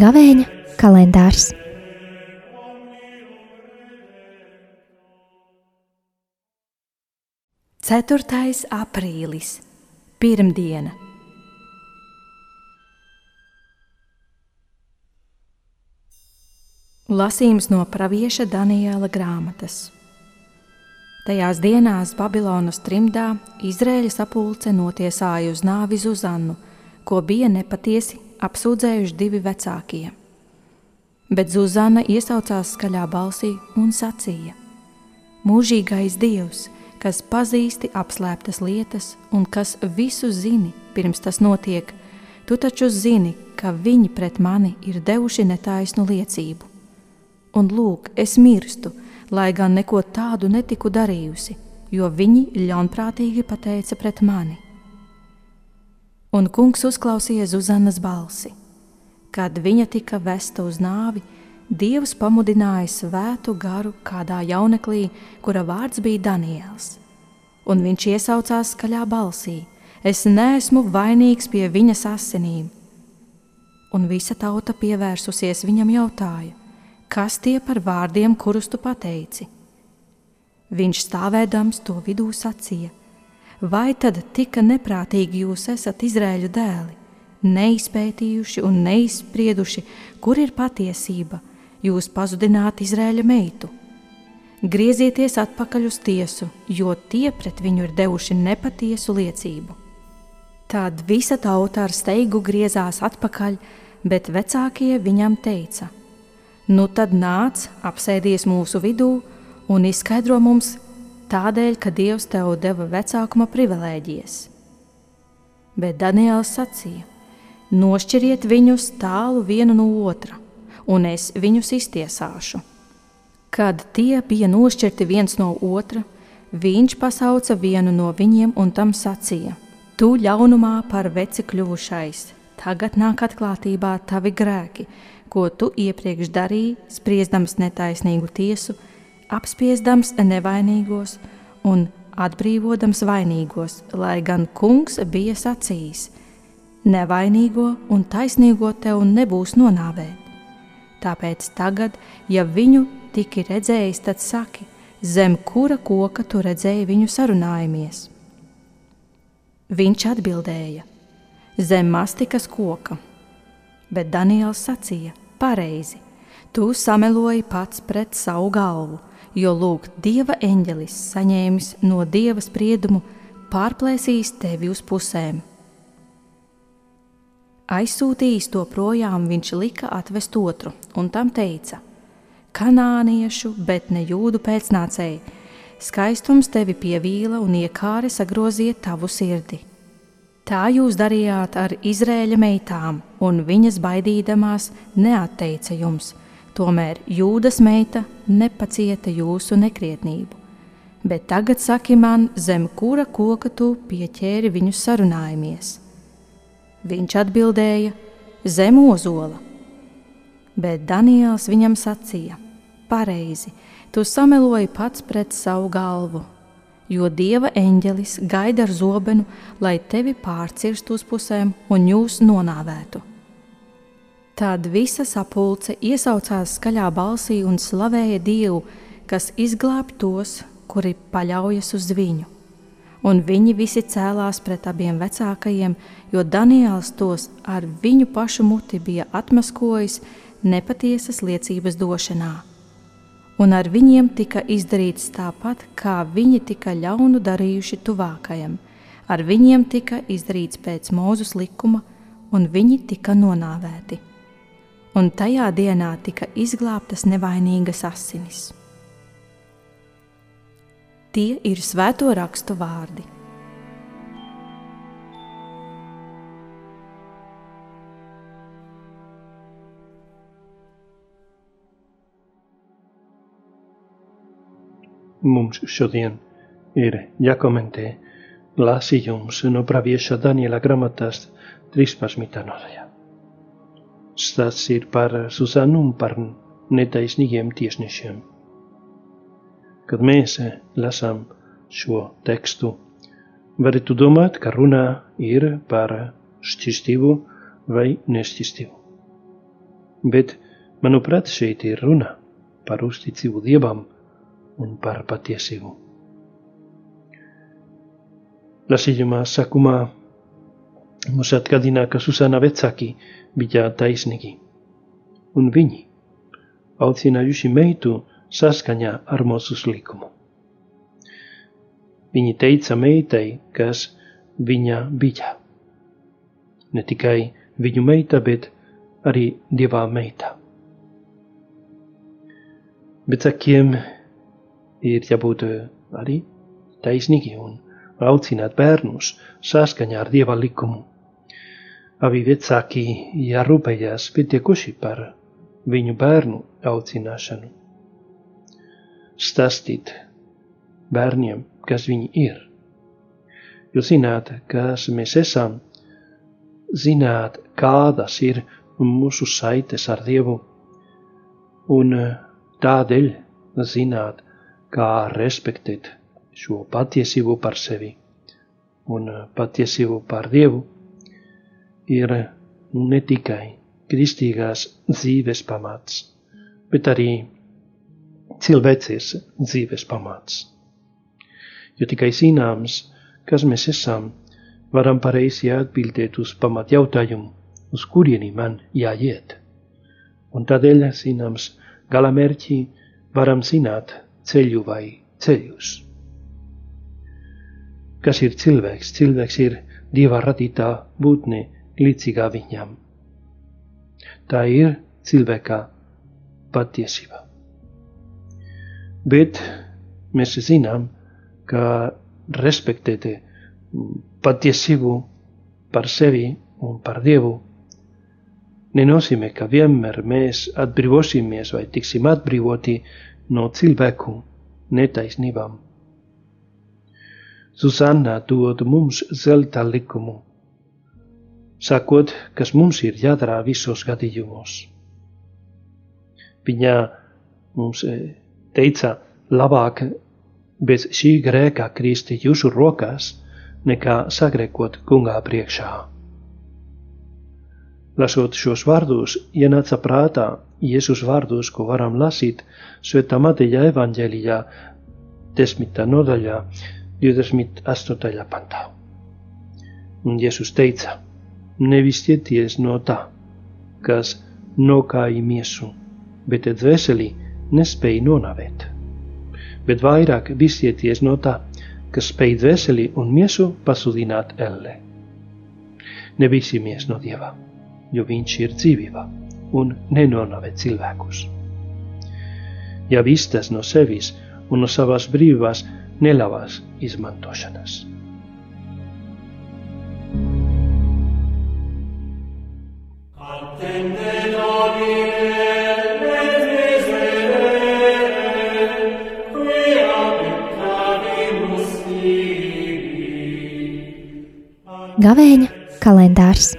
Gavēņa kalendārs. Ceturtais aprīlis, pirmdiena. Lasījums no pravieša Daniela grāmatas. Tajās dienās Babilonas trimdā Izraēļa sapulce notiesāja uz nāvi Zuzannu, ko bija nepatiesi apsūdzējuši divi vecākie. Bet Zuzana iesaucās skaļā balsī un sacīja: Mūžīgais Dievs, kas pazīsti apslēptas lietas un kas visu zini pirms tas notiek, tu taču zini, ka viņi pret mani ir devuši netaisnu liecību Un lūk, es mirstu, lai gan neko tādu netiku darījusi, jo viņi ļaunprātīgi pateica pret mani. Un kungs uzklausīja Zuzanas balsi. Kad viņa tika vesta uz nāvi, Dievs pamudināja svētu garu kādā jauneklī, kura vārds bija Daniels. Un viņš iesaucās skaļā balsī: Es neesmu vainīgs pie viņas asinīm. Un visa tauta pievērsusies viņam jautāja: kas tie par vārdiem, kurus tu pateici? Viņš stāvēdams to vidū sacīja: Vai tad tika neprātīgi jūs esat Izraēļu dēli, neizpētījuši un neizsprieduši, kur ir patiesība, jūs pazudināt Izraēļa meitu? Griezieties atpakaļ uz tiesu, jo tie pret viņu ir devuši nepatiesu liecību. Tad visa tauta ar steigu griezās atpakaļ, bet vecākie viņam teica: Nu tad nāc, apsēdies mūsu vidū un izskaidro mums tādēļ, ka Dievs tev deva vecākuma privilēģijas. Bet Daniels sacīja: Nošķiriet viņus tālu vienu no otra, un es viņus iztiesāšu. Kad tie bija nošķirti viens no otra, viņš pasauca vienu no viņiem un tam sacīja: Tu ļaunumā par veci kļuvušais, tagad nāk atklātībā tavi grēki, ko tu iepriekš darīji, spriedams netaisnīgu tiesu, apspiestams nevainīgos un atbrīvodams vainīgos, lai gan kungs bija sacījis: Nevainīgo un taisnīgo tev nebūs nonāvēt. Tāpēc tagad, ja viņu tiki redzējis, tad saki, zem kura koka tu redzēji viņu sarunājamies? Viņš atbildēja: Zem mastikas koka bet Daniels sacīja: Pareizi, tu sameloji pats pret savu galvu, jo lūk, dieva eņģelis saņēmis no dieva spriedumu, pārplēsīs tevi uz pusēm. Aizsūtījis to projām, viņš lika atvest otru, un tam teica: Kanāniešu, bet ne jūdu pēcnācēji, skaistums tevi pievīla un iekāre sagrozīja tavu sirdi Tā jūs darījāt ar Izrēļa meitām, un viņas baidīdamās neatteica jums. Tomēr jūdas meita nepacieta jūsu nekrietnību. Bet tagad saki man, zem kura koka tu pieķēri viņu sarunājamies? Viņš atbildēja, zem ozola. Bet Daniels viņam sacīja: Pareizi, tu sameloji pats pret savu galvu jo dieva eņģelis gaida ar zobenu, lai tevi pārcirst uz pusēm un jūs nonāvētu. Tad visa sapulce iesaucās skaļā balsī un slavēja Dievu, kas izglābj tos, kuri paļaujas uz viņu. Un viņi visi cēlās pret abiem vecākajiem, jo Daniels tos ar viņu pašu muti bija atmaskojis nepatiesas liecības došanā un ar viņiem tika izdarīts tāpat, kā viņi tika ļaunu darījuši tuvākajam. Ar viņiem tika izdarīts pēc mūzus likuma, un viņi tika nonāvēti. Un tajā dienā tika izglābtas nevainīgas asinis. Tie ir svēto rakstu vārdi. Mums šodien ir jākomentē lasījums no pravieša Daniela grāmatas 13. nodaļā. Stāsts ir par Susanu un par netaisnīgiem tiesnešiem. kad mēs lasām šo tekstu, varētu domāt, ka runā ir par šķistību vai nešķistību. Bet, manuprāt, šeit ir runa par uzticību Dievam un par patiesību. Lasījumā sākumā mums atgādina, ka Susana vecāki bija taisnīgi, un viņi audzinājuši meitu saskaņā ar Mozus likumu. Viņi teica meitai, kas viņa bija. Ne tikai viņu meita, bet arī dievā meita. Vecākiem ir jābūt arī taisnīgi un aucināt bērnus saskaņā ar dieva likumu. Abi vecāki jārūpējas pietiekuši par viņu bērnu audzināšanu. Stāstīt bērniem, kas viņi ir. Jūs zināt, kas mēs esam, zināt, kādas ir mūsu saites ar Dievu, un tādēļ zināt, kā respektēt šo patiesību par sevi un patiesību par Dievu, ir ne tikai kristīgās dzīves pamats, bet arī cilvēces dzīves pamats. Jo tikai zināms, kas mēs esam, varam pareizi atbildēt uz pamat jautājumu, uz kurieni man jāiet. Un tādēļ zināms, galamērķi varam zināt ceļu vai ceļus. Kas ir cilvēks? Cilvēks ir Dieva radītā būtne līdzīgā viņam. Tā ir cilvēka patiesība. Bet mēs zinām, ka respektēt patiesību par sevi un par Dievu nenozīmē, ka vienmēr mēs atbrīvosimies vai tiksim atbrīvoti no cilvēku netaisnībām. Zuzana dod mums zelta likumu, sakot, kas mums ir jādara visos gadījumos. Viņa mums teica, labāk bez šī grēka kristi jūsu rokās, nekā sagrēkot kungā priekšā. Lasot šos vārdus, ienāca prātā Jēzus vārdus, ko varam lasīt Svētā Mateja evaņģēlijā, 10. nodaļā, 28. pantā. Un Jēzus teica: Nevistieties no tā, kas nokāja miesu, bet dvēseli nespēja nonāvēt. Bet vairāk visieties no tā, kas spēj dvēseli un miesu pasudināt elle. Nebīsimies no Dieva, jo Viņš ir dzīvība un nenonāvē cilvēkus. Ja vistas no sevis un no savas brīvās nelavās izmantošanas. Gavēņa kalendārs